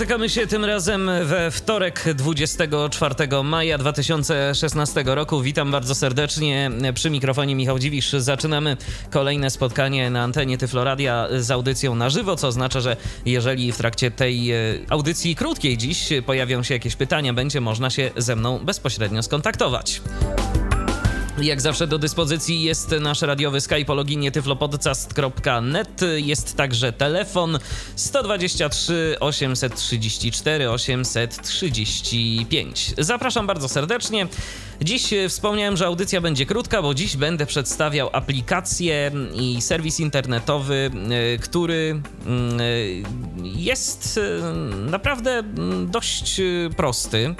Spotykamy się tym razem we wtorek 24 maja 2016 roku. Witam bardzo serdecznie przy mikrofonie Michał Dziwisz. Zaczynamy kolejne spotkanie na antenie Tyfloradia z audycją na żywo, co oznacza, że jeżeli w trakcie tej e, audycji krótkiej dziś pojawią się jakieś pytania, będzie można się ze mną bezpośrednio skontaktować. Jak zawsze do dyspozycji jest nasz radiowy Skype o loginie tyflopodcast.net. Jest także telefon 123 834 835. Zapraszam bardzo serdecznie. Dziś e, wspomniałem, że audycja będzie krótka, bo dziś będę przedstawiał aplikację i serwis internetowy, e, który mm, e, jest naprawdę mm, dość prosty.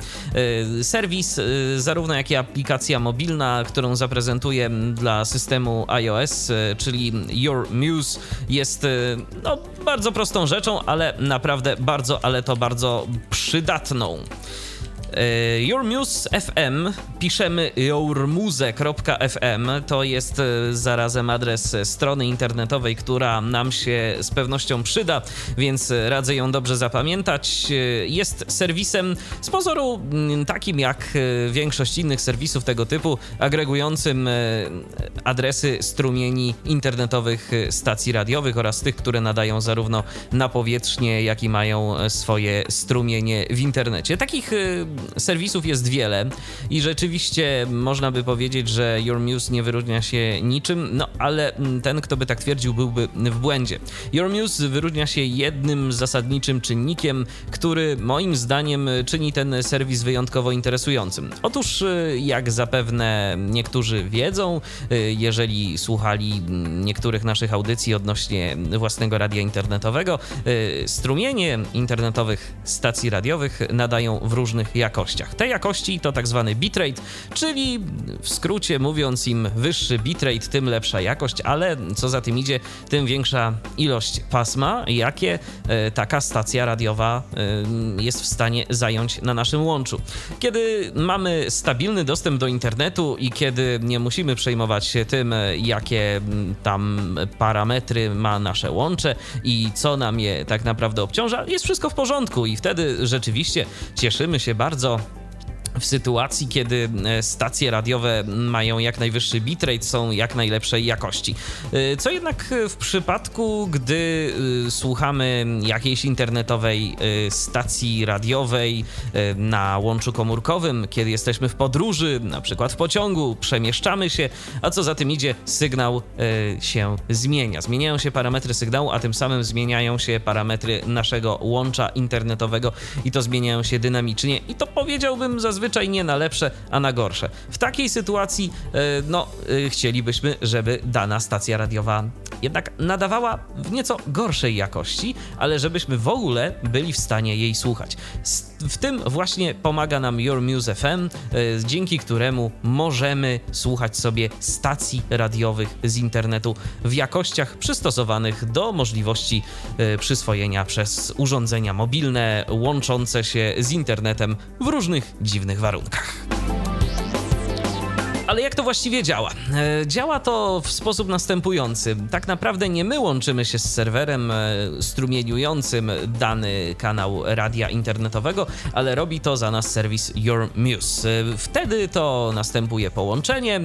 Serwis, zarówno jak i aplikacja mobilna, którą zaprezentuję dla systemu iOS, czyli Your Muse, jest no, bardzo prostą rzeczą, ale naprawdę bardzo, ale to bardzo przydatną. E, Yourmuse FM, piszemy yourmuse.fm, to jest e, zarazem adres strony internetowej, która nam się z pewnością przyda, więc radzę ją dobrze zapamiętać. E, jest serwisem z pozoru mm, takim jak większość innych serwisów tego typu, agregującym adresy strumieni internetowych stacji radiowych oraz tych, które nadają zarówno na powietrznie, jak i mają swoje strumienie w internecie. Takich serwisów jest wiele i rzeczywiście można by powiedzieć, że Your Muse nie wyróżnia się niczym, no ale ten, kto by tak twierdził, byłby w błędzie. Your Muse wyróżnia się jednym zasadniczym czynnikiem, który moim zdaniem czyni ten serwis wyjątkowo interesującym. Otóż, jak zapewne niektórzy wiedzą, jeżeli słuchali niektórych naszych audycji odnośnie własnego radia internetowego, strumienie internetowych stacji radiowych nadają w różnych jakościach. Te jakości to tak zwany bitrate, czyli w skrócie mówiąc, im wyższy bitrate, tym lepsza jakość, ale co za tym idzie, tym większa ilość pasma, jakie e, taka stacja radiowa e, jest w stanie zająć na naszym łączu. Kiedy mamy stabilny dostęp do internetu i kiedy nie musimy przejmować się tym, jakie tam parametry ma nasze łącze i co nam je tak naprawdę obciąża, jest wszystko w porządku i wtedy rzeczywiście cieszymy się bardzo bardzo w sytuacji, kiedy e, stacje radiowe mają jak najwyższy bitrate, są jak najlepszej jakości. E, co jednak w przypadku, gdy e, słuchamy jakiejś internetowej stacji radiowej na łączu komórkowym, kiedy jesteśmy w podróży, na przykład w pociągu, przemieszczamy się, a co za tym idzie, sygnał się zmienia. Zmieniają się parametry sygnału, a tym samym zmieniają się parametry naszego łącza internetowego i to zmieniają się dynamicznie i to powiedziałbym zazwyczaj zazwyczaj nie na lepsze, a na gorsze. W takiej sytuacji, e, no, e, chcielibyśmy, żeby dana stacja radiowa jednak nadawała w nieco gorszej jakości, ale żebyśmy w ogóle byli w stanie jej słuchać. W tym właśnie pomaga nam Your Muse FM, e, dzięki któremu możemy słuchać sobie stacji radiowych z internetu w jakościach przystosowanych do możliwości przyswojenia przez urządzenia mobilne łączące się z internetem w różnych dziwnych warunkach. Ale jak to właściwie działa? E, działa to w sposób następujący. Tak naprawdę nie my łączymy się z serwerem e, strumieniującym dany kanał radia internetowego, ale robi to za nas serwis Your Muse. E, wtedy to następuje połączenie,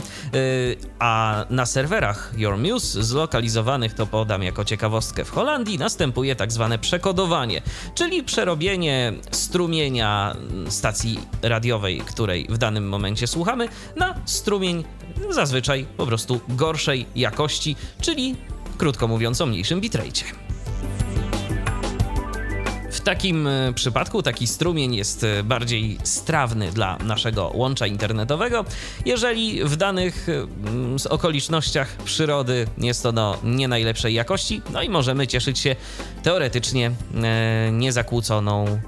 a na serwerach Your Muse, zlokalizowanych to podam jako ciekawostkę w Holandii, następuje tak zwane przekodowanie, czyli przerobienie strumienia stacji radiowej, której w danym momencie słuchamy, na strumień strumień zazwyczaj po prostu gorszej jakości, czyli krótko mówiąc o mniejszym bitrate takim e, przypadku taki strumień jest e, bardziej strawny dla naszego łącza internetowego, jeżeli w danych mm, okolicznościach przyrody jest ono nie najlepszej jakości, no i możemy cieszyć się teoretycznie e, niezakłóconą,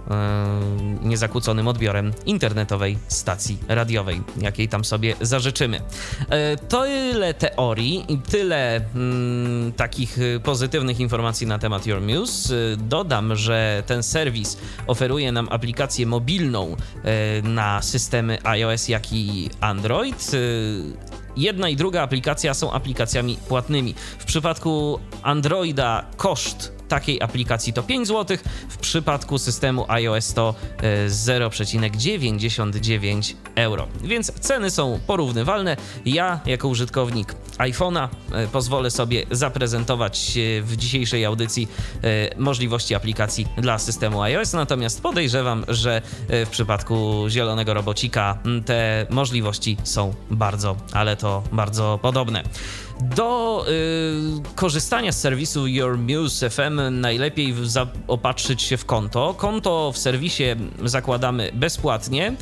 niezakłóconym odbiorem internetowej stacji radiowej, jakiej tam sobie zażyczymy. Tyle teorii i tyle mm, takich pozytywnych informacji na temat Your Muse. Dodam, że ten serwis oferuje nam aplikację mobilną e, na systemy iOS, jak i Android. E, jedna i druga aplikacja są aplikacjami płatnymi. W przypadku Androida koszt takiej aplikacji to 5 zł, w przypadku systemu iOS to 0,99 e, euro. Więc ceny są porównywalne. Ja, jako użytkownik iPhone'a, e, pozwolę sobie zaprezentować w dzisiejszej audycji e, możliwości aplikacji dla systemu iOS, natomiast podejrzewam, że w przypadku zielonego robocika te możliwości są bardzo, ale to bardzo podobne. Do y, korzystania z serwisu Your Muse FM najlepiej opatrzyć się w konto. Konto w serwisie zakładamy bezpłatnie.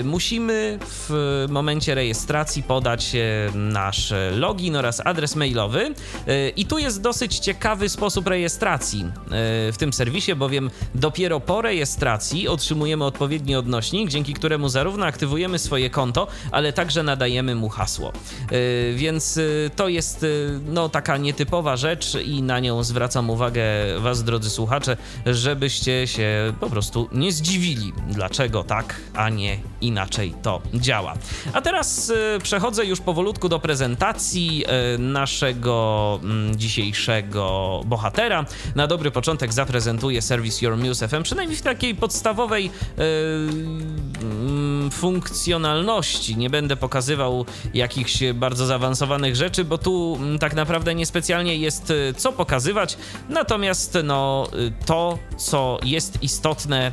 Y, musimy w momencie rejestracji podać nasz login oraz adres mailowy. Y, I tu jest dosyć ciekawy sposób rejestracji y, w tym serwisie, bowiem dopiero po rejestracji otrzymujemy odpowiedni odnośnik, dzięki któremu zarówno aktywujemy swoje konto, ale także nadajemy mu hasło. Y, więc to jest no, taka nietypowa rzecz i na nią zwracam uwagę Was, drodzy słuchacze, żebyście się po prostu nie zdziwili, dlaczego tak, a nie inaczej to działa. A teraz przechodzę już powolutku do prezentacji y, naszego mm, dzisiejszego bohatera. Na dobry początek zaprezentuję serwis Your Muse FM, przynajmniej w takiej podstawowej mm, funkcjonalności. Nie będę pokazywał jakichś bardzo zaawansowanych rzeczy, bo tu mm, tak naprawdę niespecjalnie jest y, co pokazywać, natomiast no, to, co jest istotne,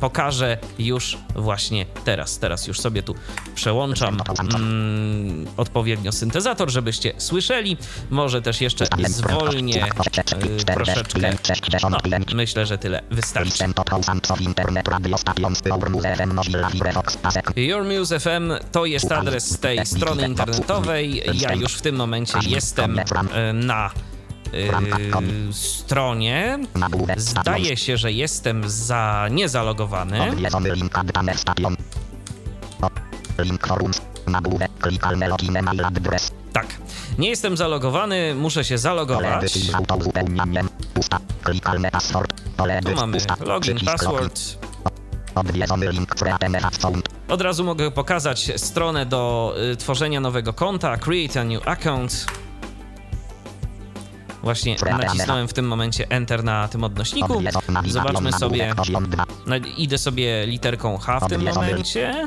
pokażę już właśnie teraz. Teraz już sobie tu przełączam mm, odpowiednio syntezator, żebyście słyszeli. Może też jeszcze zwolnię y, troszeczkę. No, myślę, że tyle wystarczy. Your Muse FM to jest adres tej strony internetowej. Ja już w tym momencie jestem e, na Yy, stronie. Zdaje się, że jestem za niezalogowany. Tak. Nie jestem zalogowany, muszę się zalogować. Tu mamy login, password. Od razu mogę pokazać stronę do y, tworzenia nowego konta. Create a new account. Właśnie nacisnąłem w tym momencie Enter na tym odnośniku. Zobaczmy sobie. Idę sobie literką H w tym momencie.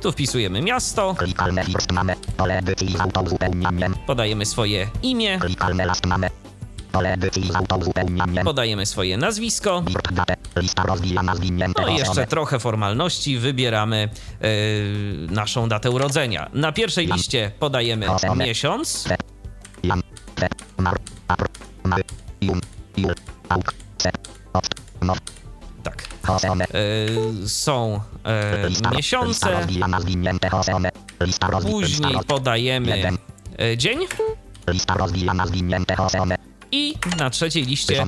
Tu wpisujemy miasto. Podajemy swoje imię. Podajemy swoje nazwisko. No i jeszcze trochę formalności. Wybieramy yy, naszą datę urodzenia. Na pierwszej liście podajemy miesiąc. Tak. Yy, są yy, miesiące. Później podajemy dzień. I na trzeciej liście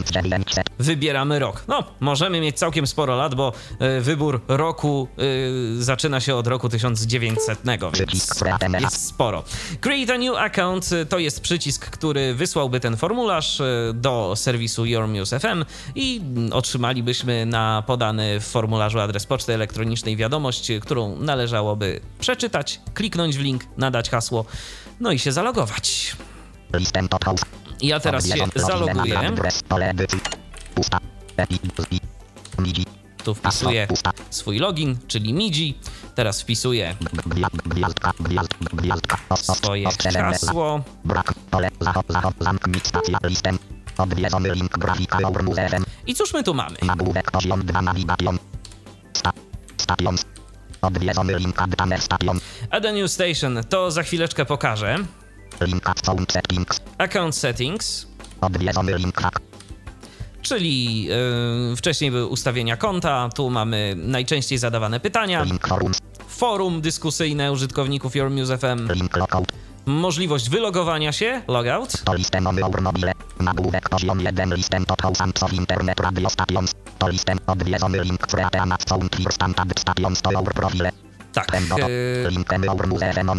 wybieramy rok. No, możemy mieć całkiem sporo lat, bo y, wybór roku y, zaczyna się od roku 1900, więc jest sporo. Create a new account to jest przycisk, który wysłałby ten formularz do serwisu Your Muse FM i otrzymalibyśmy na podany w formularzu adres poczty elektronicznej wiadomość, którą należałoby przeczytać, kliknąć w link, nadać hasło, no i się zalogować. Ja teraz się zaloguję. Tu wpisuję swój login, czyli MIDI. Teraz wpisuję swoje hasło. I cóż my tu mamy? Odwiedzony link Station. A new station, to za chwileczkę pokażę. Link Account Settings. Account settings, Odwiedzony link czyli yy, wcześniej były ustawienia konta, tu mamy najczęściej zadawane pytania, Link Forums. forum dyskusyjne użytkowników Your Muse FM, możliwość wylogowania się, logout, To listem mobile. Nagłówek poziom 1 listem internet radio stations. To listem odwiedzony link Createanat Sound Clear Standard Stations to profile. tak. O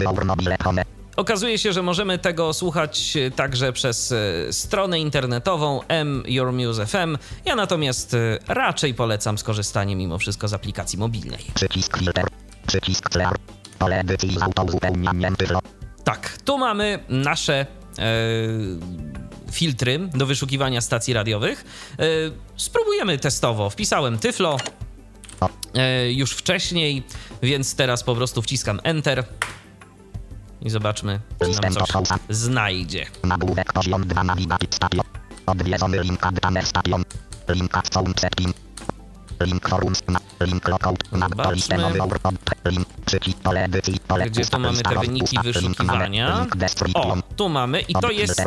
our mobile home. Okazuje się, że możemy tego słuchać e, także przez e, stronę internetową M Your Muse FM. Ja natomiast e, raczej polecam skorzystanie mimo wszystko z aplikacji mobilnej. Przycisk filter. Przycisk clear. Pole edycji z autouzupełnieniem tyflo. Tak, tu mamy nasze e, filtry do wyszukiwania stacji radiowych. E, spróbujemy testowo. Wpisałem Tyflo e, już wcześniej, więc teraz po prostu wciskam Enter i zobaczmy, czy nam coś znajdzie. Nagłówek poziom 2 Navigate Station. Odwiedzony link Addaner Station. Link at Sound Setting. Link Forums. Na, link Lockout. Na, o our Link. Przycisk pole edycji. Pole Gdzie tu mamy te wyniki wyszukiwania? O, tu mamy i to jest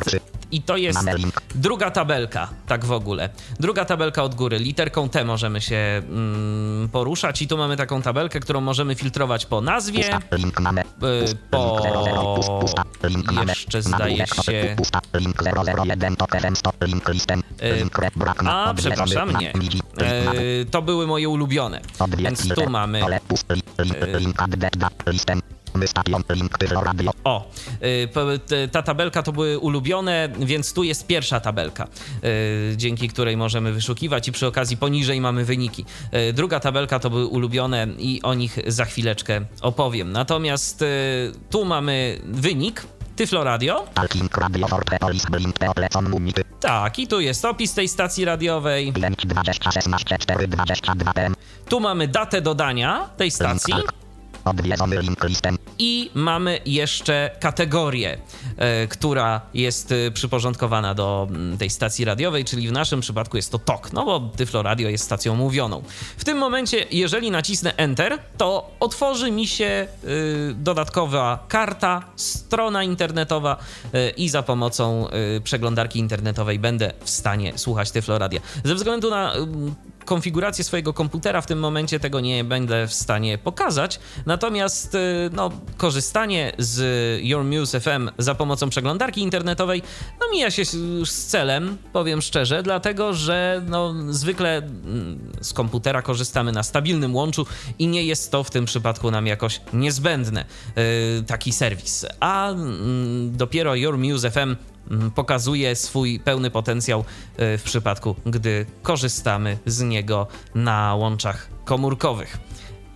i to jest druga tabelka, tak w ogóle. Druga tabelka od góry. Literką T możemy się mm, poruszać i tu mamy taką tabelkę, którą możemy filtrować po nazwie, y, Link 00, po jeszcze zdaje się Ustaw, link 001 token 100. Link listem. Y, Link red brak na a przepraszam, nie. E, to były moje ulubione. Więc tu mamy O, y, ta tabelka to były ulubione, więc tu jest pierwsza tabelka, y, dzięki której możemy wyszukiwać i przy okazji poniżej mamy wyniki. Y, Druga tabelka to były ulubione i o nich za chwileczkę opowiem. Natomiast tu mamy wynik Tyflo Radio. Tak, i tu jest opis tej stacji radiowej. 5 20 16 4 22 PM. Tu mamy datę dodania tej stacji. Odwiedzony link listem. I mamy jeszcze kategorię, e, która jest e, przyporządkowana do tej stacji radiowej, czyli w naszym przypadku jest to TOK, no bo Tyflo Radio jest stacją mówioną. W tym momencie, jeżeli nacisnę Enter, to otworzy mi się y, dodatkowa karta, strona internetowa i za pomocą przeglądarki internetowej będę w stanie słuchać Tyflo Radia. Ze względu na konfigurację swojego komputera w tym momencie tego nie będę w stanie pokazać. Natomiast y, no, korzystanie z Your Muse FM za pomocą przeglądarki internetowej no, mija się już z celem, powiem szczerze, dlatego że no, zwykle mm, z komputera korzystamy na stabilnym łączu i nie jest to w tym przypadku nam jakoś niezbędne y, taki serwis. A mm, dopiero Your Muse FM pokazuje swój pełny potencjał y, w przypadku, gdy korzystamy z niego na łączach komórkowych.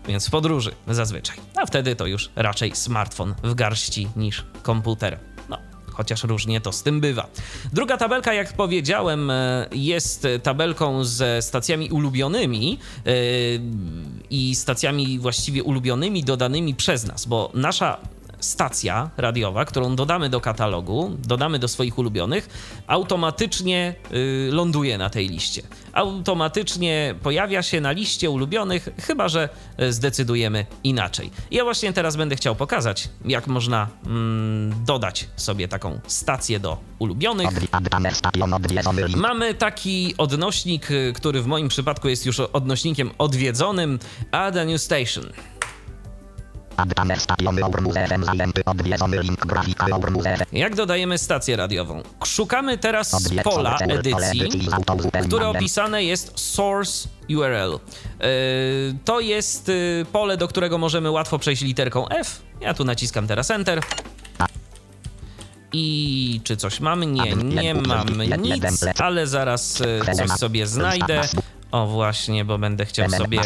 Więc w podróży zazwyczaj. A wtedy to już raczej smartfon w garści niż komputer. No, chociaż różnie to z tym bywa. Druga tabelka, jak powiedziałem, e, jest tabelką ze stacjami ulubionymi e, i stacjami właściwie ulubionymi dodanymi przez nas, bo nasza stacja radiowa, którą dodamy do katalogu, dodamy do swoich ulubionych, automatycznie y, ląduje na tej liście. Automatycznie pojawia się na liście ulubionych, chyba że y, zdecydujemy inaczej. Ja właśnie teraz będę chciał pokazać, jak można mm, dodać sobie taką stację do ulubionych. Mamy taki odnośnik, y, który w moim przypadku jest już odnośnikiem odwiedzonym, Add a New Station. Jak dodajemy stację radiową? Szukamy teraz pola edycji, które opisane jest source URL. Yy, To jest yy, pole, do którego możemy łatwo przejść literką F. Ja tu naciskam teraz Enter. I czy coś mamy? Nie, nie mamy nic, ale zaraz yy, coś sobie znajdę. O właśnie, bo będę chciał sobie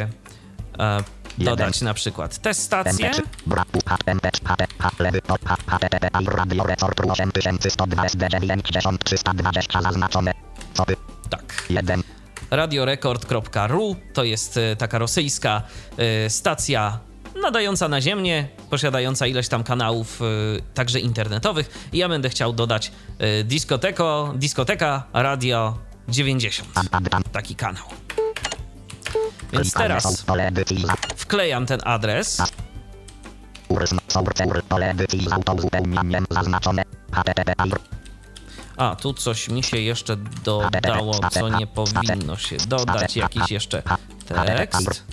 e, dodać na przykład tę stację. MP3, brak, HTMP, HTMP, lewy, H- HTTP, i radio resort 8102 SD 9320 zaznaczone. Co by? Tak. 1. radiorekord.ru. To jest e, taka rosyjska e, stacja nadająca na ziemię, posiadająca ileś tam kanałów, także internetowych. I ja będę chciał dodać dyskoteko, dyskoteka Radio 90. Taki kanał. Więc teraz wklejam ten adres. A, tu coś mi się jeszcze dodało, co nie powinno się dodać. Jakiś jeszcze tekst.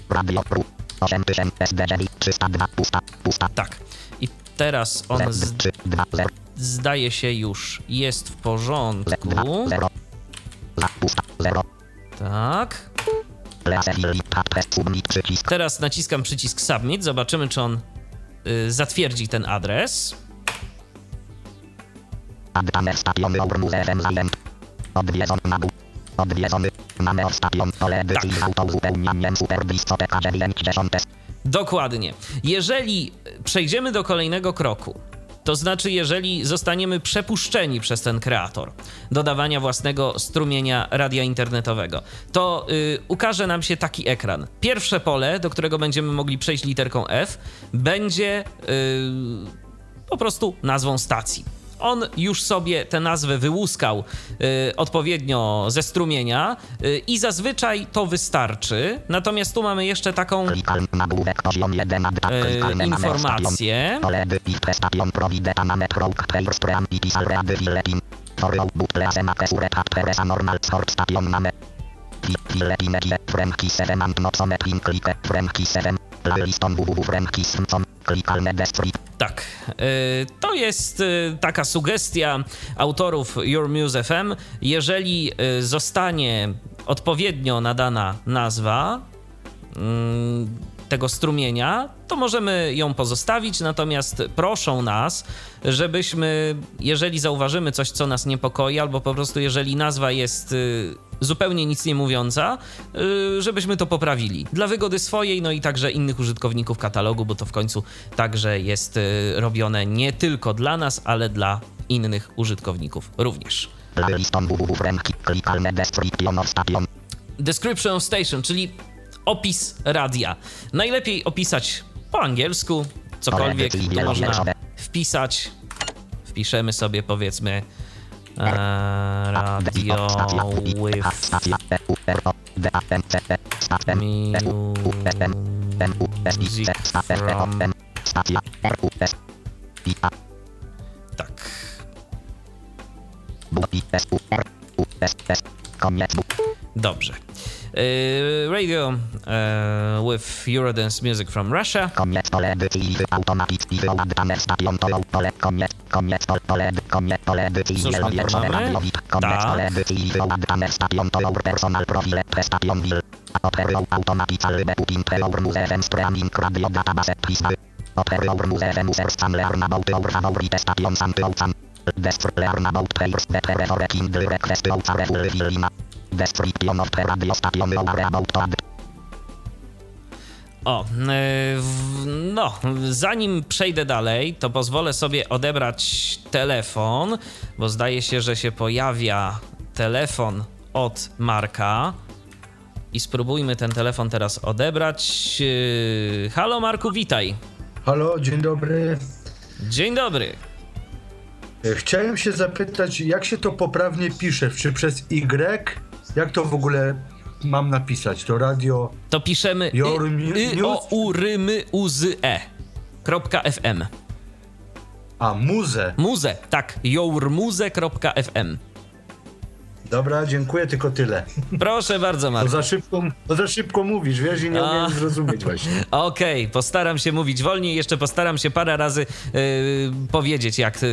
Tak. I teraz on z... zdaje się już jest w porządku. Tak. Teraz naciskam przycisk Submit. Zobaczymy, czy on y, zatwierdzi ten adres. Dokładnie. Jeżeli przejdziemy do kolejnego kroku, to znaczy, jeżeli zostaniemy przepuszczeni przez ten kreator dodawania własnego strumienia radia internetowego, to yy, ukaże nam się taki ekran. Pierwsze pole, do którego będziemy mogli przejść literką F, będzie yy, po prostu nazwą stacji on już sobie tę nazwę wyłuskał y, odpowiednio ze strumienia y, i zazwyczaj to wystarczy. Natomiast tu mamy jeszcze taką y, informację. Tak, to jest taka sugestia autorów Your Muse FM. Jeżeli zostanie odpowiednio nadana nazwa, mm, tego strumienia, to możemy ją pozostawić, natomiast proszą nas, żebyśmy, jeżeli zauważymy coś, co nas niepokoi, albo po prostu jeżeli nazwa jest y, zupełnie nic nie mówiąca, y, żebyśmy to poprawili. Dla wygody swojej, no i także innych użytkowników katalogu, bo to w końcu także jest y, robione nie tylko dla nas, ale dla innych użytkowników również. Description of station, czyli opis radia. Najlepiej opisać po angielsku, cokolwiek to można wpisać. Wpiszemy sobie powiedzmy e, radio with music from tak. Dobrze. Uh, radio uh, with Eurodance music from Russia. Koniec pole edycji automatycznie wyładane Description of the radio station about to o, e, no, zanim przejdę dalej, to pozwolę sobie odebrać telefon, bo zdaje się, że się pojawia telefon od Marka. I spróbujmy ten telefon teraz odebrać. E, halo Marku, witaj. Halo, dzień dobry. Dzień dobry. Chciałem się zapytać, jak się to poprawnie pisze? Czy przez Y, jak to w ogóle mam napisać? To radio. To piszemy Your y, y, o u rymy u z e. Kropka FM. A, muze. Muze, tak. yourmuze.fm. Dobra, dziękuję, tylko tyle. Proszę bardzo, Marku. To za szybko, to za szybko mówisz, wiesz, i nie umiem zrozumieć właśnie. Okej, okay, postaram się mówić wolniej, jeszcze postaram się parę razy yy, powiedzieć, jak yy,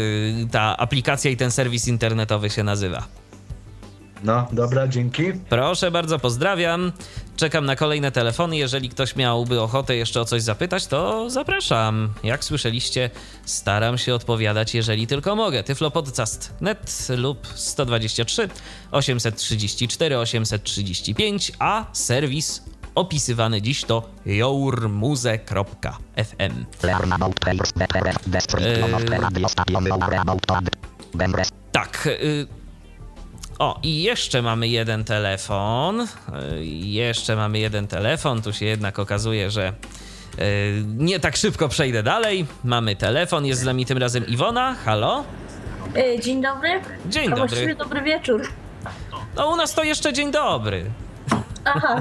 ta aplikacja i ten serwis internetowy się nazywa. No, dobra, dzięki. Proszę bardzo, pozdrawiam. Czekam na kolejne telefony. Jeżeli ktoś miałby ochotę jeszcze o coś zapytać, to zapraszam. Jak słyszeliście, staram się odpowiadać, jeżeli tylko mogę. tyflopodcast.net lub 123 834 835, a serwis opisywany dziś to jourmuze.fm. Yy, tak. Yy, O, i jeszcze mamy jeden telefon. Y, Jeszcze mamy jeden telefon. Tu się jednak okazuje, że y, nie tak szybko przejdę dalej. Mamy telefon, jest z nami tym razem Iwona. Halo? E, Dzień dobry. Dzień dobry. właściwie dobry wieczór. No u nas to jeszcze dzień dobry. Aha,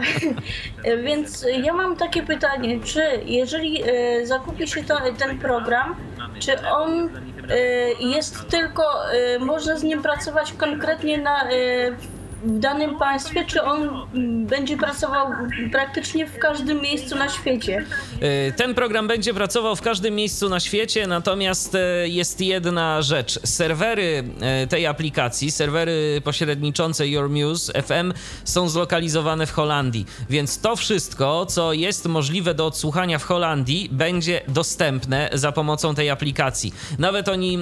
E, więc ja mam takie pytanie, czy jeżeli e, zakupi się to, ten program, czy on e, jest tylko, e, można z nim pracować konkretnie na, e, w danym państwie, czy on mm, będzie pracował praktycznie w każdym miejscu na świecie? Y, Ten program będzie pracował w każdym miejscu na świecie, natomiast y, jest jedna rzecz. Serwery y, tej aplikacji, serwery pośredniczące Your Muse FM są zlokalizowane w Holandii, więc to wszystko, co jest możliwe do odsłuchania w Holandii, będzie dostępne za pomocą tej aplikacji. Nawet oni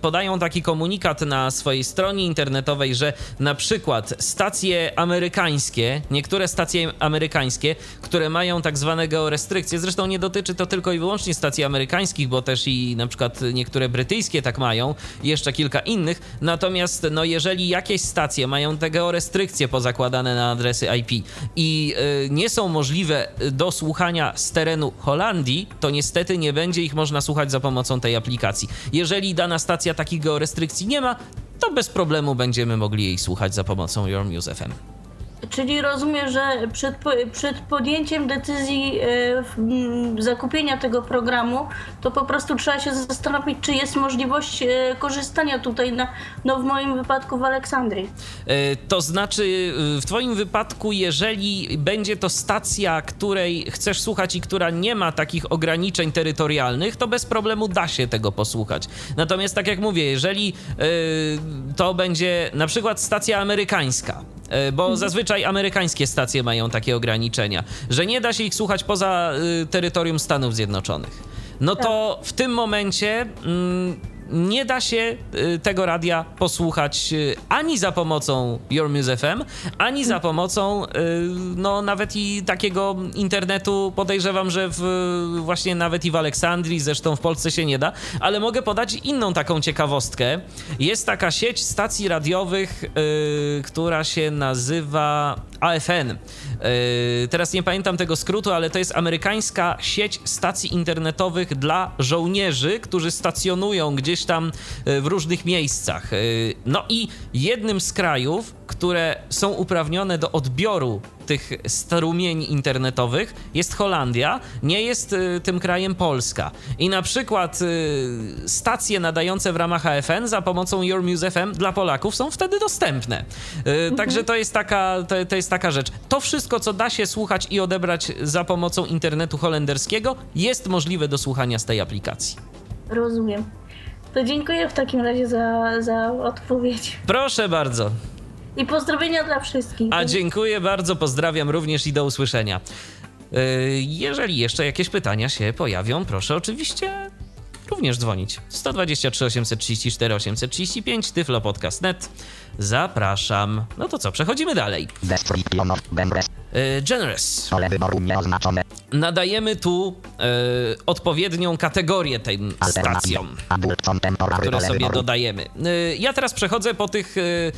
podają taki komunikat na swojej stronie internetowej, że na przykład stacje amerykańskie, niektóre stacje amerykańskie, które mają tak zwane georestrykcje, zresztą nie dotyczy to tylko i wyłącznie stacji amerykańskich, bo też i na przykład niektóre brytyjskie tak mają, jeszcze kilka innych, natomiast no jeżeli jakieś stacje mają te georestrykcje pozakładane na adresy IP i y, nie są możliwe do słuchania z terenu Holandii, to niestety nie będzie ich można słuchać za pomocą tej aplikacji. Jeżeli dana stacja takich georestrykcji nie ma, to bez problemu będziemy mogli jej słuchać za pomocą Your Muse FM. Czyli rozumiem, że przed, przed podjęciem decyzji e, zakupienia tego programu, to po prostu trzeba się zastanowić, czy jest możliwość e, korzystania tutaj, na, no w moim wypadku w Aleksandrii. E, To znaczy, w Twoim wypadku, jeżeli będzie to stacja, której chcesz słuchać i która nie ma takich ograniczeń terytorialnych, to bez problemu da się tego posłuchać. Natomiast, tak jak mówię, jeżeli to będzie na przykład stacja amerykańska, bo zazwyczaj amerykańskie stacje mają takie ograniczenia, że nie da się ich słuchać poza y, terytorium Stanów Zjednoczonych. No to w tym momencie mm, nie da się y, tego radia posłuchać y, ani za pomocą Your Muse FM, ani za pomocą y, no nawet i takiego internetu podejrzewam, że w, właśnie nawet i w Aleksandrii, zresztą w Polsce się nie da, ale mogę podać inną taką ciekawostkę. Jest taka sieć stacji radiowych, która się nazywa AFN. Y, teraz nie pamiętam tego skrótu, ale to jest amerykańska sieć stacji internetowych dla żołnierzy, którzy stacjonują gdzieś tam y, w różnych miejscach. Y, No i jednym z krajów, które są uprawnione do odbioru tych strumieni internetowych jest Holandia, nie jest y, tym krajem Polska. I na przykład y, stacje nadające w ramach AFN za pomocą Your Muse FM dla Polaków są wtedy dostępne. Y, Także to jest, taka, to, to jest taka rzecz. To wszystko, co da się słuchać i odebrać za pomocą internetu holenderskiego, jest możliwe do słuchania z tej aplikacji. Rozumiem. To dziękuję w takim razie za, za odpowiedź. Proszę bardzo. I pozdrowienia dla wszystkich. A dziękuję bardzo, pozdrawiam również i do usłyszenia. Yy, Jeżeli jeszcze jakieś pytania się pojawią, proszę oczywiście również dzwonić. 123 834 835 tyflopodcast.net. Zapraszam. No to co, przechodzimy dalej. Yy, Generous. Nadajemy tu yy, odpowiednią kategorię tym stacjom. Które sobie dodajemy. Y, Ja teraz przechodzę po tych y,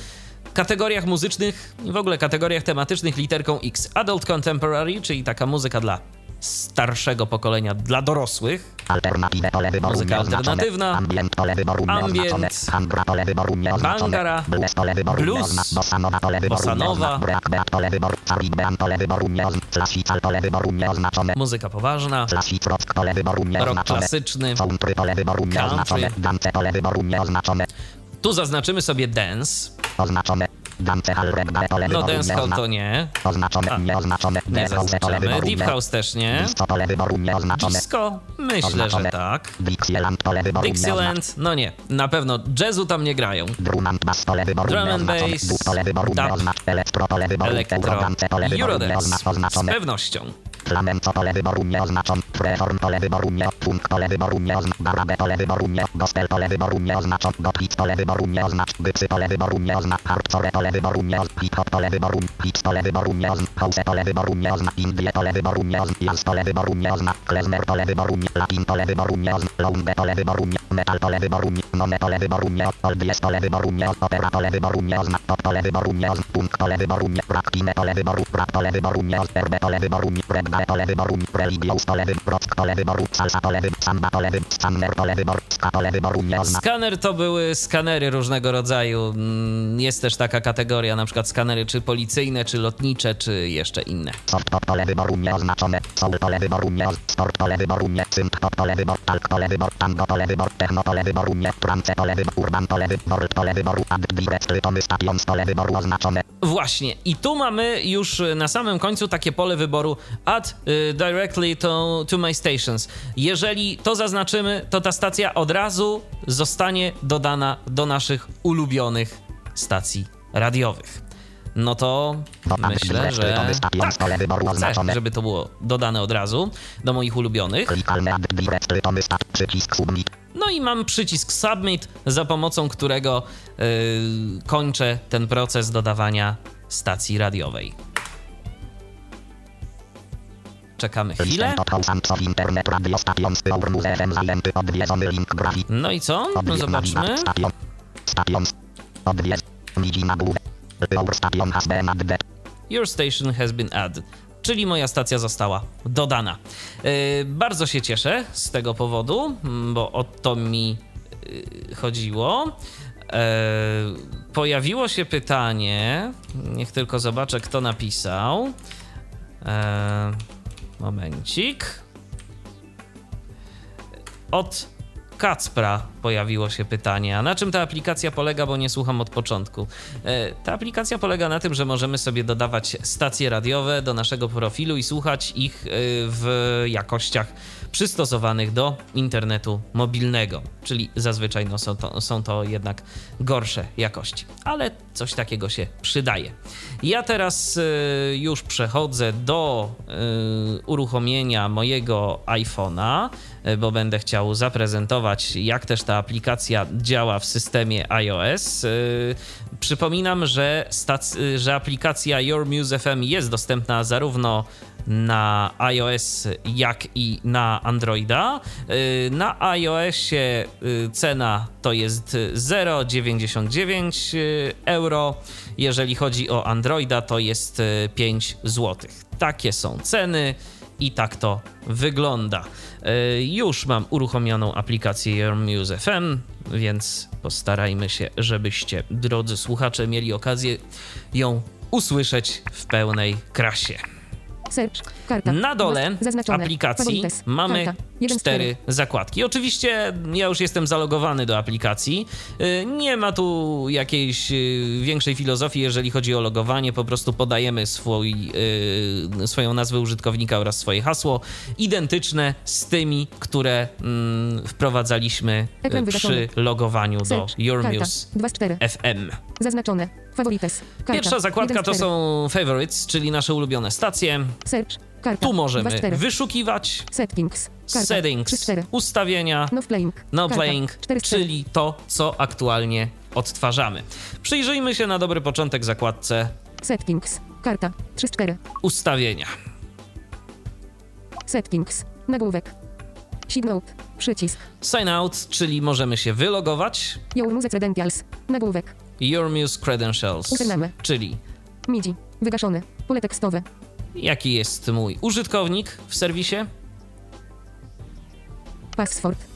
kategoriach muzycznych w ogóle kategoriach tematycznych literką X. Adult Contemporary, czyli taka muzyka dla starszego pokolenia, dla dorosłych. Alternatywe pole wyboru Muzyka alternatywna. Ambient pole wyboru Ambient. nieoznaczone. Hangra pole wyboru. Bangara. Blues pole wyboru Blues. nova pole wyboru Bossa nova. nieoznaczone. Break beat pole wyboru. Carib beat pole wyboru. Classical pole wyboru nieoznaczone. Muzyka poważna, Classic rock pole wyboru rock nieoznaczone. klasyczny. Country pole wyboru nieoznaczone. Dance pole wyboru nieoznaczone. Tu zaznaczymy sobie dance. Oznaczone. No dancehall to nie. Oznaczone. A. Nieoznaczone. Nie zaznaczamy. Deep nie- House też nie. Disco? Myślę, że tak. Dixieland? No nie. Na pewno jazzu tam nie grają. Drum and bass nieoznaczone. Elektro Eurodance. Z pewnością. Flamenco pole wyboru nieoznaczone. Freeform pole wyboru nie. Punk pole wyboru nieoznaczone. Barabe pole wyboru nie. Gospel pole wyboru nieoznaczone. Gothic pole wyboru nieoznaczone. Gypsy pole wyboru nieoznaczone. Hardcore pole pole wyboru. Hits pole wyboru nieoznaczone. House pole wyboru nie oznacz. Indie nie oznacz. Jazz pole wyboru nie oznacz. Klezmer pole wyboru nie. Latin pole wyboru nie oznacz. Lounge wyboru nie. Metal. Nome pole wyboru nie. Oldies pole wyboru nie. Opera pole wyboru nie oznacz. Pop pole wyboru nie oznacz. Punk pole wyboru nie. Rock kine pole wyboru. Rap pole wyboru nie oznacz. RB. Reggae pole wyboru nie. Religious wyboru. Rock pole wyboru. Salsa pole wyboru. Samba pole wyboru. Summer pole wyboru. Ska nie oznacz. Skaner to były skanery różnego rodzaju. Mm, Jest też taka kategoria, na przykład skanery czy policyjne, czy lotnicze, czy jeszcze inne. Pole wyboru. Soul pole wyboru nie. Sport pole wyboru nie. Synth pole wyboru. Pole wyboru. Tango pole wyboru. Techno pole wyboru nie. Trance pole wyboru. Urban pole wyboru. Pole wyboru. Add direct pole wyboru oznaczone. Właśnie, i tu mamy już y, na samym końcu takie pole wyboru add y, directly to, to my stations. Jeżeli to zaznaczymy, to ta stacja od razu zostanie dodana do naszych ulubionych stacji radiowych. No to myślę, że tak, chcę, żeby to było dodane od razu do moich ulubionych. No i mam przycisk Submit, za pomocą którego yy, kończę ten proces dodawania stacji radiowej. Czekamy chwilę. No i co? No zobaczmy. Your station has been added. Czyli moja stacja została dodana. Yy, bardzo się cieszę z tego powodu, mm, bo o to mi yy, chodziło. Yy, pojawiło się pytanie. Niech tylko zobaczę, kto napisał. Momencik. Od Kacpra pojawiło się pytanie, a na czym ta aplikacja polega, bo nie słucham od początku. E, Ta aplikacja polega na tym, że możemy sobie dodawać stacje radiowe do naszego profilu i słuchać ich e, w jakościach przystosowanych do internetu mobilnego, czyli zazwyczaj no, są, to, są to jednak gorsze jakości, ale coś takiego się przydaje. Ja teraz e, już przechodzę do e, uruchomienia mojego iPhone'a, e, bo będę chciał zaprezentować, jak też ta aplikacja działa w systemie iOS. E, Przypominam, że, stac- że aplikacja Your Muse FM jest dostępna zarówno na iOS, jak i na Androida. Y, Na iOSie y, cena to jest 0,99 euro. Jeżeli chodzi o Androida, to jest y, 5 zł. Takie są ceny i tak to wygląda. Y, Już mam uruchomioną aplikację Your Muse FM, więc postarajmy się, żebyście, drodzy słuchacze, mieli okazję ją usłyszeć w pełnej krasie. Search, karta. Na dole zaznaczone. aplikacji Favorites. mamy Karta. Jeden cztery zakładki. Oczywiście ja już jestem zalogowany do aplikacji. Y, Nie ma tu jakiejś y, większej filozofii, jeżeli chodzi o logowanie. Po prostu podajemy swój, y, swoją nazwę użytkownika oraz swoje hasło, identyczne z tymi, które mm, wprowadzaliśmy przy logowaniu do Your. Muse 2 z 4. FM. Zaznaczone. Favorites. Karta. Pierwsza zakładka to są favorites, czyli nasze ulubione stacje. Search, karta. Tu możemy 2 z 4. wyszukiwać Settings. Karta. 3 settings, z 4. ustawienia, No playing. no playing, 4 z 4. czyli to, co aktualnie odtwarzamy. Przyjrzyjmy się na dobry początek zakładce Settings. Karta. 3 z 4. ustawienia. Settings. Nagłówek. Signote. Przycisk. Sign out, czyli możemy się wylogować. Your Music Credentials. Nagłówek. Your Muse Credentials, czyli MIDI. Wygaszone. Pole tekstowe. jaki jest mój użytkownik w serwisie. Password.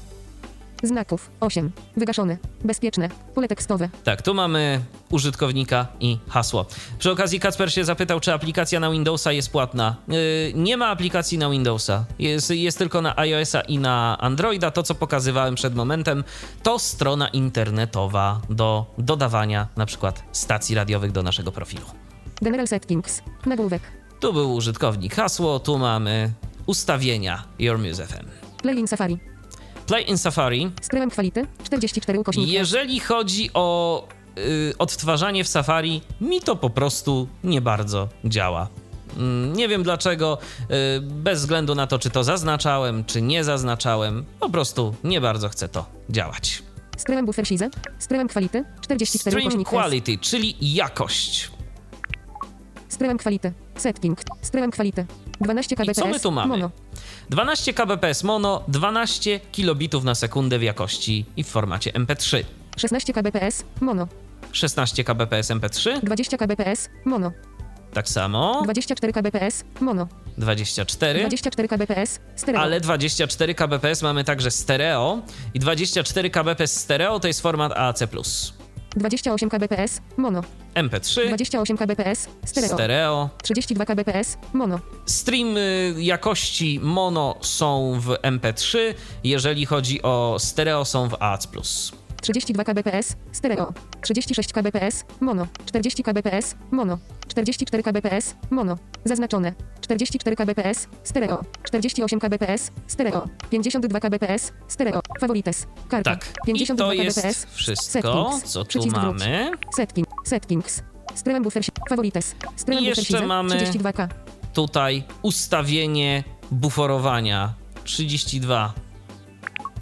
Znaków. 8. Wygaszone. Bezpieczne. Pole tekstowe. Tak, tu mamy użytkownika i hasło. Przy okazji Kacper się zapytał, czy aplikacja na Windowsa jest płatna. Yy, nie ma aplikacji na Windowsa. Jest, jest tylko na iOS-a i na Androida. To, co pokazywałem przed momentem, to strona internetowa do dodawania na przykład stacji radiowych do naszego profilu. General Settings. Nagłówek. Tu był użytkownik, hasło, tu mamy ustawienia Your Muse FM. Play in Safari. Play in Safari. Skryłem kwality. 44 ukośnik. Jeżeli chodzi o y, odtwarzanie w Safari, mi to po prostu nie bardzo działa. Mm, Nie wiem dlaczego, y, bez względu na to, czy to zaznaczałem, czy nie zaznaczałem, po prostu nie bardzo chce to działać. Skryłem buffer size. Skryłem kwality. 44 Stream quality, czyli jakość. Skryłem kwality. Setting. Stream quality. 12 kbps. co my tu mamy? Mono. 12 kbps mono, 12 kilobitów na sekundę w jakości i w formacie MP3. 16 kbps. Mono. 16 kbps MP3, 20 kbps. Mono. tak samo, 24 kbps. Mono. 24, 24 kbps. Stereo. ale 24 kbps mamy także stereo i 24 kbps stereo to jest format AAC+. 28 kbps. Mono. MP3, 28 kbps. Stereo. stereo, 32 kbps. Mono. Streamy jakości mono są w MP3, jeżeli chodzi o stereo są w AAC+. 32 kbps. Stereo. 36 kbps. Mono. 40 kbps. Mono. 44 kbps. Mono. Zaznaczone. 44 kbps. Stereo. 48 kbps. Stereo. 52 kbps. Stereo. Favorites. Karta. Tak, i 52 to kbps. jest wszystko, Settings. co tu mamy. Setting. Settings. Stream buffer. Favorites. Stream I jeszcze mamy- 32k. Tutaj ustawienie buforowania 32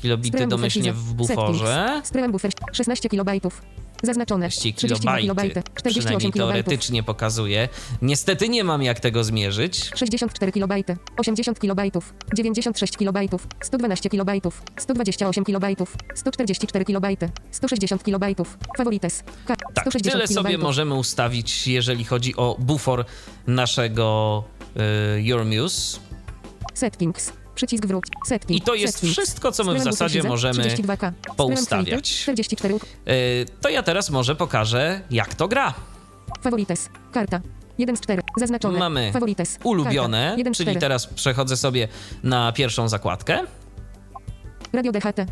kilobity Stream buffer domyślnie w buforze. Stream buffer 16 kilobajtów. Zaznaczone. 30 32 kilobajty, kilobajty. 48 przynajmniej kilobajtów. teoretycznie pokazuje. Niestety nie mam jak tego zmierzyć. 64 kilobajty, 80 kilobajtów, 96 kilobajtów, 112 kilobajtów, 128 kilobajtów, 144 kilobajty, 160 kilobajtów, favorites, Ka- Tak, 160 tyle sobie kilobajtów. możemy ustawić, jeżeli chodzi o bufor naszego y, Euromuse. Settings, przycisk wróć, settings, I to jest settings. wszystko, co my w zasadzie możemy 32K. Stream poustawiać. quality, 44, Y, To ja teraz może pokażę, jak to gra. favorites, karta, 1 z 4, zaznaczone, Mamy favorites, Ulubione, karta, 1 z czyli 4, teraz przechodzę sobie na pierwszą zakładkę. radio DHT,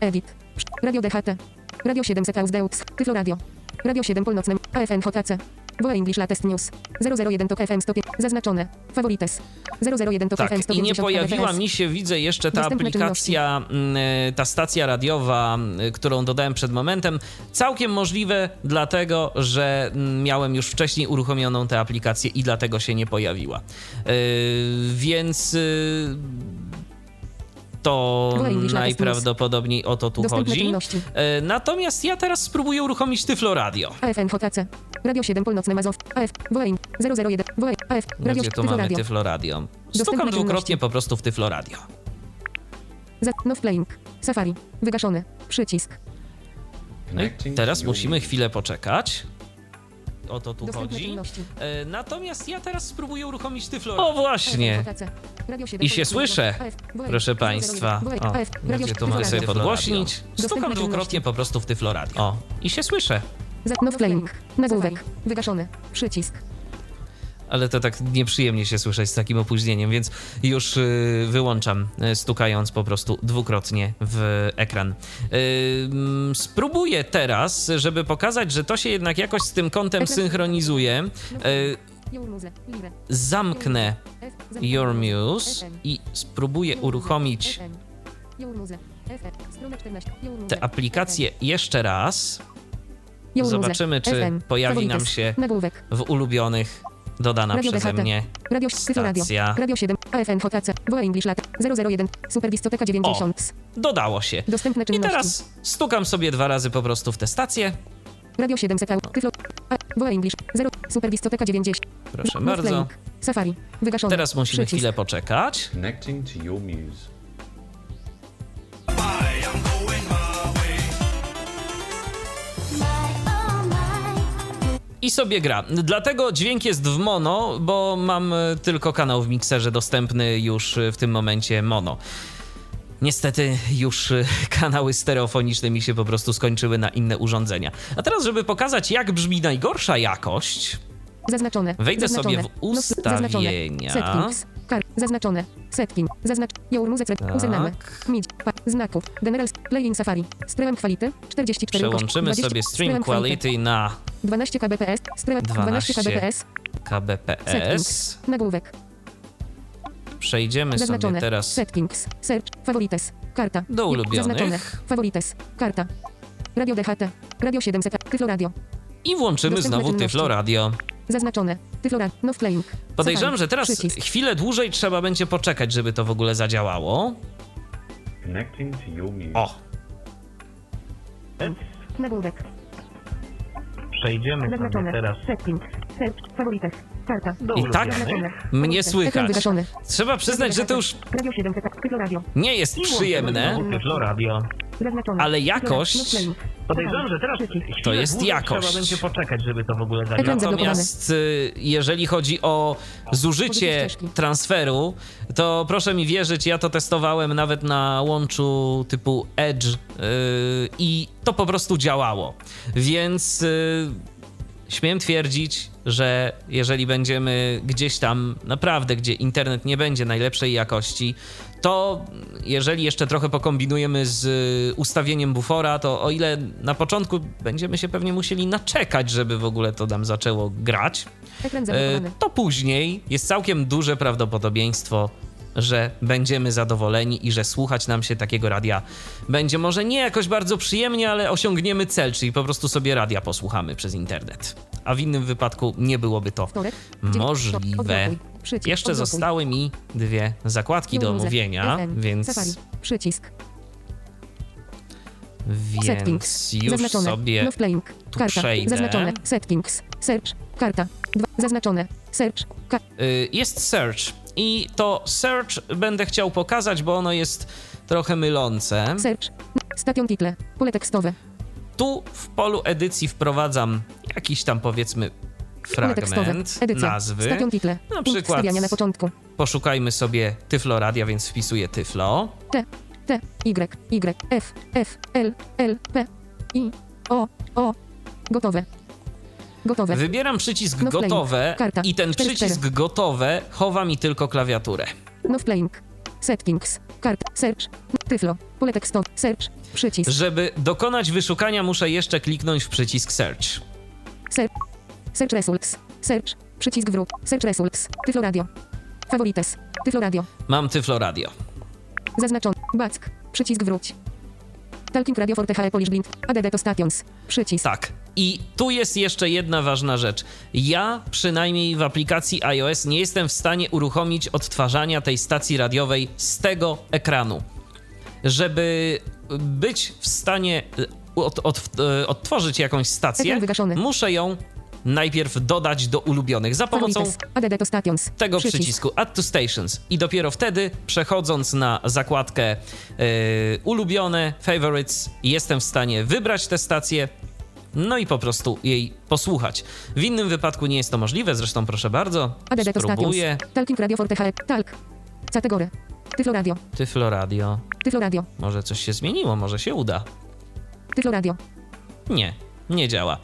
edit, radio DHT, radio 7 Sekaus Deux, Tyflo Radio, radio 7 Północne, AFN HKC, Woa English Latest News, 001 TOK FM 105, zaznaczone, favorites, 001 TOK Tak, FM i 150 nie pojawiła mi się, widzę jeszcze ta Dostępne aplikacja, mm, ta stacja radiowa, mm, którą dodałem przed momentem. Całkiem możliwe, dlatego że mm, miałem już wcześniej uruchomioną tę aplikację i dlatego się nie pojawiła. Yy, więc yy, to najprawdopodobniej o to tu Dostępne chodzi. czynności. Yy, natomiast ja teraz spróbuję uruchomić Tyflo Radio. AFN HKC, radio 7 Północne Mazów, AF, Woa Eng- 001, Woa AF, radio Gdzie tu Tyflo mamy Radio, Tyflo Radio? Dostępne Stukam dwukrotnie po prostu w Tyflo Radio. za, no playing, Safari, wygaszony, przycisk, No i teraz musimy chwilę poczekać. O to tu dostępne chodzi. czynności. E, natomiast ja teraz spróbuję uruchomić Tyflo. O właśnie! AFN HKC, radio 7 I się słyszę, Proszę 001, Państwa. O, gdzie tu mogę sobie podgłośnić? Stukam dwukrotnie po prostu w Tyflo Radio. O, i się słyszę. No playing, nagłówek, wygaszony, przycisk, Ale to tak nieprzyjemnie się słyszeć z takim opóźnieniem, więc już y, wyłączam, y, stukając po prostu dwukrotnie w ekran. Y, spróbuję teraz, żeby pokazać, że to się jednak jakoś z tym kątem synchronizuje. Y, Muse, Lire, zamknę Your Muse i spróbuję uruchomić FM, Your Muse, FM, strona 14, Your Muse, tę aplikację jeszcze raz. Zobaczymy, czy pojawi nam się Nagłówek, w ulubionych dodana Radio przeze DHT. mnie. Radio Radio. Radio 7, AFN HKC, Woa English Lat, 001, Super Discoteka 90, Dodało się. dostępne I czynności. teraz stukam sobie dwa razy po prostu w tę stację. Radio 7 Sekał, Tyflo, A, Woa English, 0, Super Discoteka 90, Proszę bardzo. Safari, wygaszony, Teraz musimy przycisk. chwilę poczekać. Connecting to your muse. I sobie gra. Dlatego dźwięk jest w mono, bo mam e, tylko kanał w mikserze dostępny już e, w tym momencie mono. Niestety już e, kanały stereofoniczne mi się po prostu skończyły na inne urządzenia. A teraz, żeby pokazać, jak brzmi najgorsza jakość, Zaznaczone. Wejdę zaznaczone. sobie w No, ustawienia. Settings. Kar. Zaznaczone. Setting. Zaznacz. Your Muse. Tak. Uznamy. Midź. Pa. Znaków. General. Play in Safari. Stream quality. 44. przełączymy 20, sobie stream quality na 12 kbps. Stream 12 12 kbps. kbps. Nagłówek. Przejdziemy sobie Zaznaczone. teraz Settings. Search. Favorites. Karta. do ulubionych. Zaznaczone. Favorites. Karta. Radio DHT. Radio 7 Seka. Tyflo Radio. i włączymy Dostępne znowu. Tyflo Radio. Zaznaczone. Tyflo Radio. No playing. Podejrzewam, że teraz Przycisk. chwilę dłużej trzeba będzie poczekać, żeby to w ogóle zadziałało. Connecting to muse. O, Nagłówek. Przejdziemy Zaznaczone. teraz Settings. Search. Favorites. Karta. I tak mnie słychać. Trzeba przyznać, że to już Radio 7 Tyflo Tyflo Radio. nie jest przyjemne, Tyflo Radio. Zaznaczone. ale jakość. Podejrzewam, że teraz To jest jakość. Trzeba będzie poczekać, żeby to w ogóle zadziałało. Natomiast y, jeżeli chodzi o zużycie transferu, to proszę mi wierzyć, ja to testowałem nawet na łączu typu Edge y, i to po prostu działało. Więc y, śmiem twierdzić, że jeżeli będziemy gdzieś tam naprawdę, gdzie internet nie będzie najlepszej jakości, to jeżeli jeszcze trochę pokombinujemy z ustawieniem bufora, to o ile na początku będziemy się pewnie musieli naczekać, żeby w ogóle to nam zaczęło grać, Ekran e, to później jest całkiem duże prawdopodobieństwo, że będziemy zadowoleni i że słuchać nam się takiego radia będzie może nie jakoś bardzo przyjemnie, ale osiągniemy cel, czyli po prostu sobie radia posłuchamy przez internet. A w innym wypadku nie byłoby to możliwe. Jeszcze zostały mi dwie zakładki do omówienia, więc. Przycisk. więc już Zaznaczone. sobie Love playing. tu Karta. przejdę. Zaznaczone. Settings. Search. Karta. Dwa. Zaznaczone. Search. Ka Y, jest search i to search będę chciał pokazać, bo ono jest trochę mylące. search. Station title. Pole tekstowe. Tu w polu edycji wprowadzam jakiś tam powiedzmy fragment Edycja. nazwy. Station title. Na przykład na początku. poszukajmy sobie Tyflo Radia, więc wpisuję Tyflo. T. T. Y. Y. F. F. L. L. P. I. O. O. Gotowe. Gotowe. Wybieram przycisk No gotowe Karta. i ten Cztery, przycisk cztery. gotowe chowa mi tylko klawiaturę. No playing. Settings. Kart. Search. Tyflo. Pole tekstowe. Search. Przycisk. Żeby dokonać wyszukania muszę jeszcze kliknąć w przycisk search. Search. Search results. Search. Przycisk wróg. Search results. Tyflo radio. Favorites. Tyflo radio. Mam Tyflo Radio. Zaznaczony. Back. Przycisk wróć. Talking Radio for THE Polish Blind. ADD to stations. Przycisk. Tak. I tu jest jeszcze jedna ważna rzecz. Ja przynajmniej w aplikacji iOS nie jestem w stanie uruchomić odtwarzania tej stacji radiowej z tego ekranu. Żeby być w stanie od, od, e, odtworzyć jakąś stację, muszę ją najpierw dodać do ulubionych za pomocą tego Przycisk. przycisku Add to Stations i dopiero wtedy przechodząc na zakładkę e, ulubione, favorites, jestem w stanie wybrać tę stację, no i po prostu jej posłuchać. W innym wypadku nie jest to możliwe, zresztą proszę bardzo, spróbuję. Talking Radio for THE. Talk. Category. Tyflo radio. Tyflo Radio. Tyflo radio. Może coś się zmieniło, może się uda. Tyflo radio. Nie, nie działa.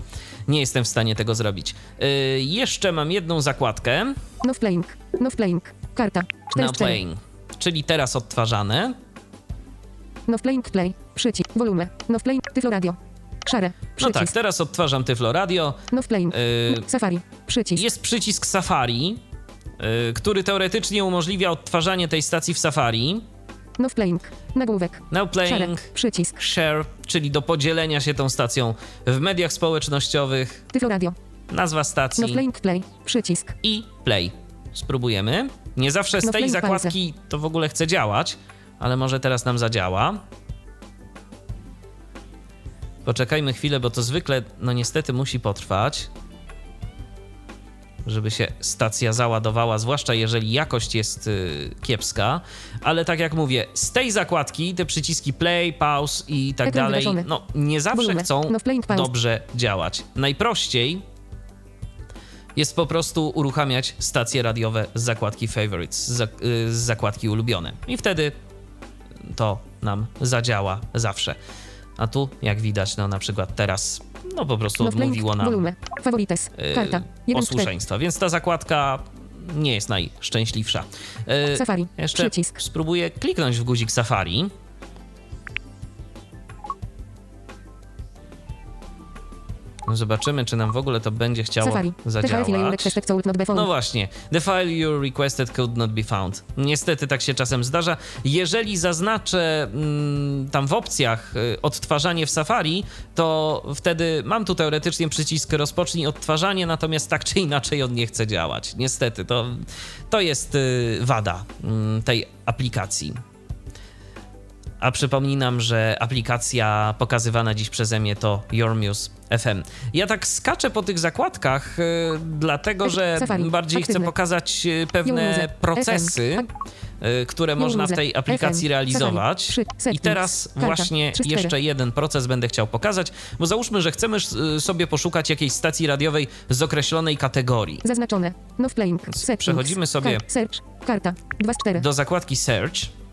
Nie jestem w stanie tego zrobić. Yy, jeszcze mam jedną zakładkę. No playing. No playing. Karta. 4 Now playing, czyli teraz odtwarzane. No playing play. Przycisk. Volume. No playing. Tyflo radio. Szare. No Przycisk. tak, teraz odtwarzam Tyflo Radio. No playing. Yy, Safari. Przycisk. Jest przycisk Safari, yy, który teoretycznie umożliwia odtwarzanie tej stacji w Safari. No playing. Nagłówek. Szare. playing, Przycisk. share, czyli do podzielenia się tą stacją w mediach społecznościowych, Tyflo radio. nazwa No stacji playing play. Przycisk. i play. Spróbujemy. Nie zawsze z No tej zakładki to w ogóle chce działać, ale może teraz nam zadziała. Poczekajmy chwilę, bo to zwykle, no niestety, musi potrwać, żeby się stacja załadowała, zwłaszcza jeżeli jakość jest y, kiepska. Ale tak jak mówię, z tej zakładki te przyciski play, pause i tak Ekran dalej, no nie zawsze Volume. chcą No playing dobrze działać. Najprościej jest po prostu uruchamiać stacje radiowe z zakładki favorites, z, zak- y, z zakładki ulubione. I wtedy to nam zadziała zawsze. A tu, jak widać, no na przykład teraz, no po prostu No odmówiło nam Volume. Favorites. y, Karta. 1 4. posłuszeństwa, więc ta zakładka nie jest najszczęśliwsza. Y, Safari. Jeszcze Przycisk. spróbuję kliknąć w guzik Safari. Zobaczymy, czy nam w ogóle to będzie chciało Safari. Zadziałać. No właśnie, the file you requested could not be found. Niestety tak się czasem zdarza. Jeżeli zaznaczę mm, tam w opcjach y, odtwarzanie w Safari, to wtedy mam tu teoretycznie przycisk rozpocznij odtwarzanie, natomiast tak czy inaczej on nie chce działać. Niestety, to, to jest y, wada mm, tej aplikacji. A przypominam, że aplikacja pokazywana dziś przeze mnie to Your Muse FM. Ja tak skaczę po tych zakładkach, y, dlatego że Safari. bardziej chcę pokazać y, pewne procesy, y, które można w tej aplikacji realizować. I teraz właśnie jeszcze jeden proces będę chciał pokazać, bo załóżmy, że chcemy sobie poszukać jakiejś stacji radiowej z określonej kategorii. Zaznaczone. No przechodzimy sobie- Kar- search. Karta. 2 z 4. Do zakładki Search.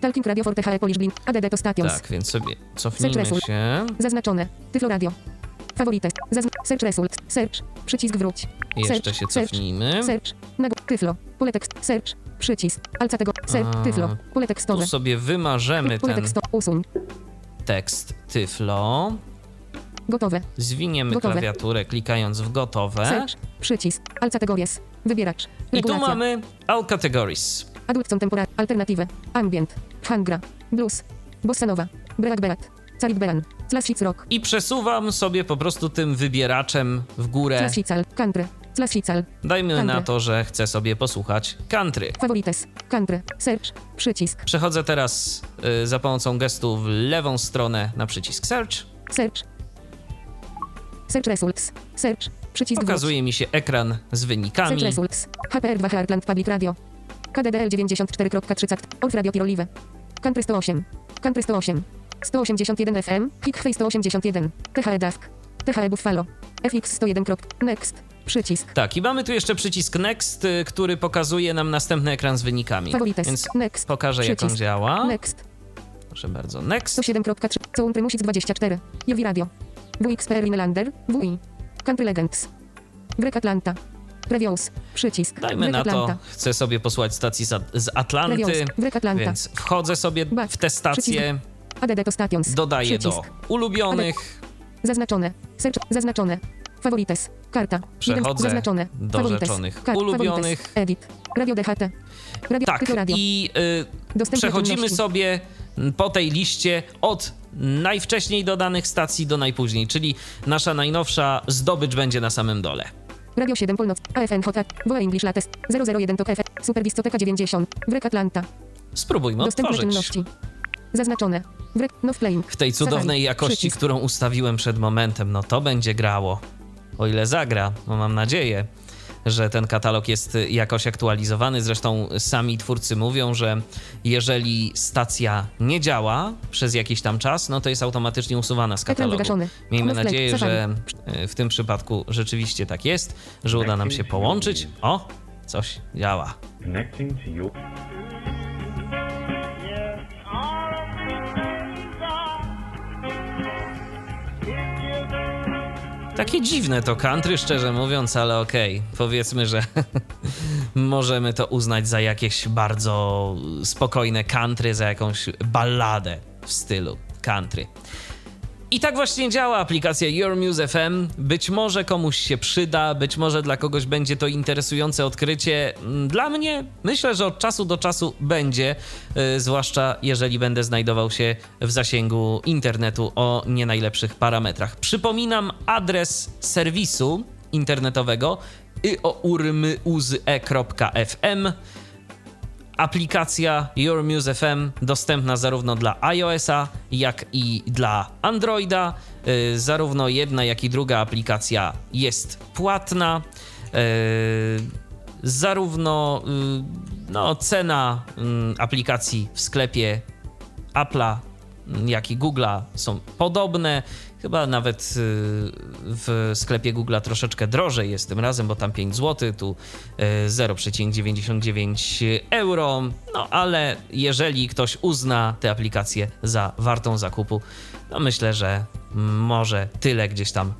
Talking Radio for THE Polish Blink. ADD to stations. Tak, więc sobie cofnijmy się. Zaznaczone. Tyflo Radio. Faworytes. Zazn- search result. Search. Przycisk wróć. Jeszcze Search. się Search. cofnijmy. Search. Nago. Tyflo. Pole tekst. Search. Przycisk. Alca tego. Search. A, Tyflo. Pole Tu tekstowe. sobie wymarzymy ten teksto. Usuń. tekst Tyflo. Gotowe. Zwiniemy Gotowe. klawiaturę klikając w gotowe. Search. Przycisk. Alca categories. Wybieracz. I tu Regulacja. mamy All Categories. Adult Contemporary. Alternatywy. Ambient. Hangra. Blues. Bossa Nova. Break Beat. Carit Beran. Classic Rock. I przesuwam sobie po prostu tym wybieraczem w górę. Classical. Country. Classical. Dajmy Country. na to, że chcę sobie posłuchać country. Favorites. Country. Search. Przycisk. Przechodzę teraz y, za pomocą gestu w lewą stronę na przycisk Search. Search. Search Results. Search. Przycisk Pokazuje mi się ekran z wynikami. Search Results. HPR2 Heartland Public Radio. KDDL 94.30. Orf Radio Pirolive. Country 108. Country 108. 181 FM. Hickfay 181. THE DAFK. THE Buffalo. FX 101. Next. Przycisk. Tak, i mamy tu jeszcze przycisk Next, y, który pokazuje nam następny ekran z wynikami. Favorites. Więc Next. pokażę, jak on Przycisk. działa. Next. Proszę bardzo, Next. 107.3. Coum Prymusic 24. Jowi Radio. WXPR Inlander. WI. Country Legends. Grek Atlanta. Previews. Przycisk. Dajmy na to, chcę sobie posłuchać stacji z, z Atlanty, Atlanta. więc wchodzę sobie w tę stację, dodaję do Przycisk. ulubionych, Zaznaczone. Search. Zaznaczone. Favorites. Karta. Przechodzę. Zaznaczone. do Favorites. rzeczonych Kart. ulubionych. Favorites. Edit. Radio DHT. Radio. Tak, radio. i y, przechodzimy sobie po tej liście od najwcześniej dodanych stacji do najpóźniej, czyli nasza najnowsza zdobycz będzie na samym dole. Radio 7 Północ. AFN Hota. WA English Latest. 001 to KF. Super Discoteka 90. Grek Atlanta. Spróbujmy Dostępne otworzyć. czynności. Zaznaczone. Grek. No playing. W tej cudownej Safari. jakości, Przycisk. którą ustawiłem przed momentem, no to będzie grało. O ile zagra, no mam nadzieję, że ten katalog jest y, jakoś aktualizowany. Zresztą sami twórcy mówią, że jeżeli stacja nie działa przez jakiś tam czas, no to jest automatycznie usuwana z katalogu. Miejmy nadzieję, że y, w tym przypadku rzeczywiście tak jest, że uda nam się połączyć. O, coś działa. Connecting to your Takie dziwne to country, szczerze mówiąc, ale okej, powiedzmy, że możemy to uznać za jakieś bardzo spokojne country, za jakąś balladę w stylu country. I tak właśnie działa aplikacja Your Muse FM. Być może komuś się przyda, być może dla kogoś będzie to interesujące odkrycie. Mm, Dla mnie myślę, że od czasu do czasu będzie, yy, zwłaszcza jeżeli będę znajdował się w zasięgu internetu o nie najlepszych parametrach. Przypominam adres serwisu internetowego iourmyuze.fm Aplikacja Your Muse FM dostępna zarówno dla iOS-a, jak i dla Androida. Y, Zarówno jedna, jak i druga aplikacja jest płatna. Y, Zarówno y, no, cena mm, aplikacji w sklepie Apple'a, jak i Google'a są podobne. Chyba nawet y, w sklepie Google'a troszeczkę drożej jest tym razem, bo tam 5 zł, tu y, 0,99 euro. No ale jeżeli ktoś uzna tę aplikację za wartą zakupu, no myślę, że może tyle gdzieś tam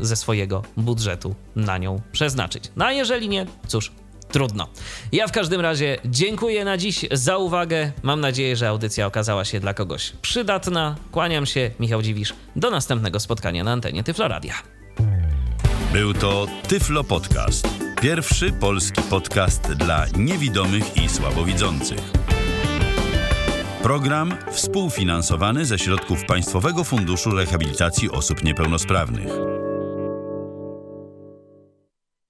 y, ze swojego budżetu na nią przeznaczyć. No a jeżeli nie, cóż, trudno. Ja w każdym razie dziękuję na dziś za uwagę. Mam nadzieję, że audycja okazała się dla kogoś przydatna. Kłaniam się, Michał Dziwisz. Do następnego spotkania na antenie Tyfloradia. Był to Tyflo Podcast. Pierwszy polski podcast dla niewidomych i słabowidzących. Program współfinansowany ze środków Państwowego Funduszu Rehabilitacji Osób Niepełnosprawnych.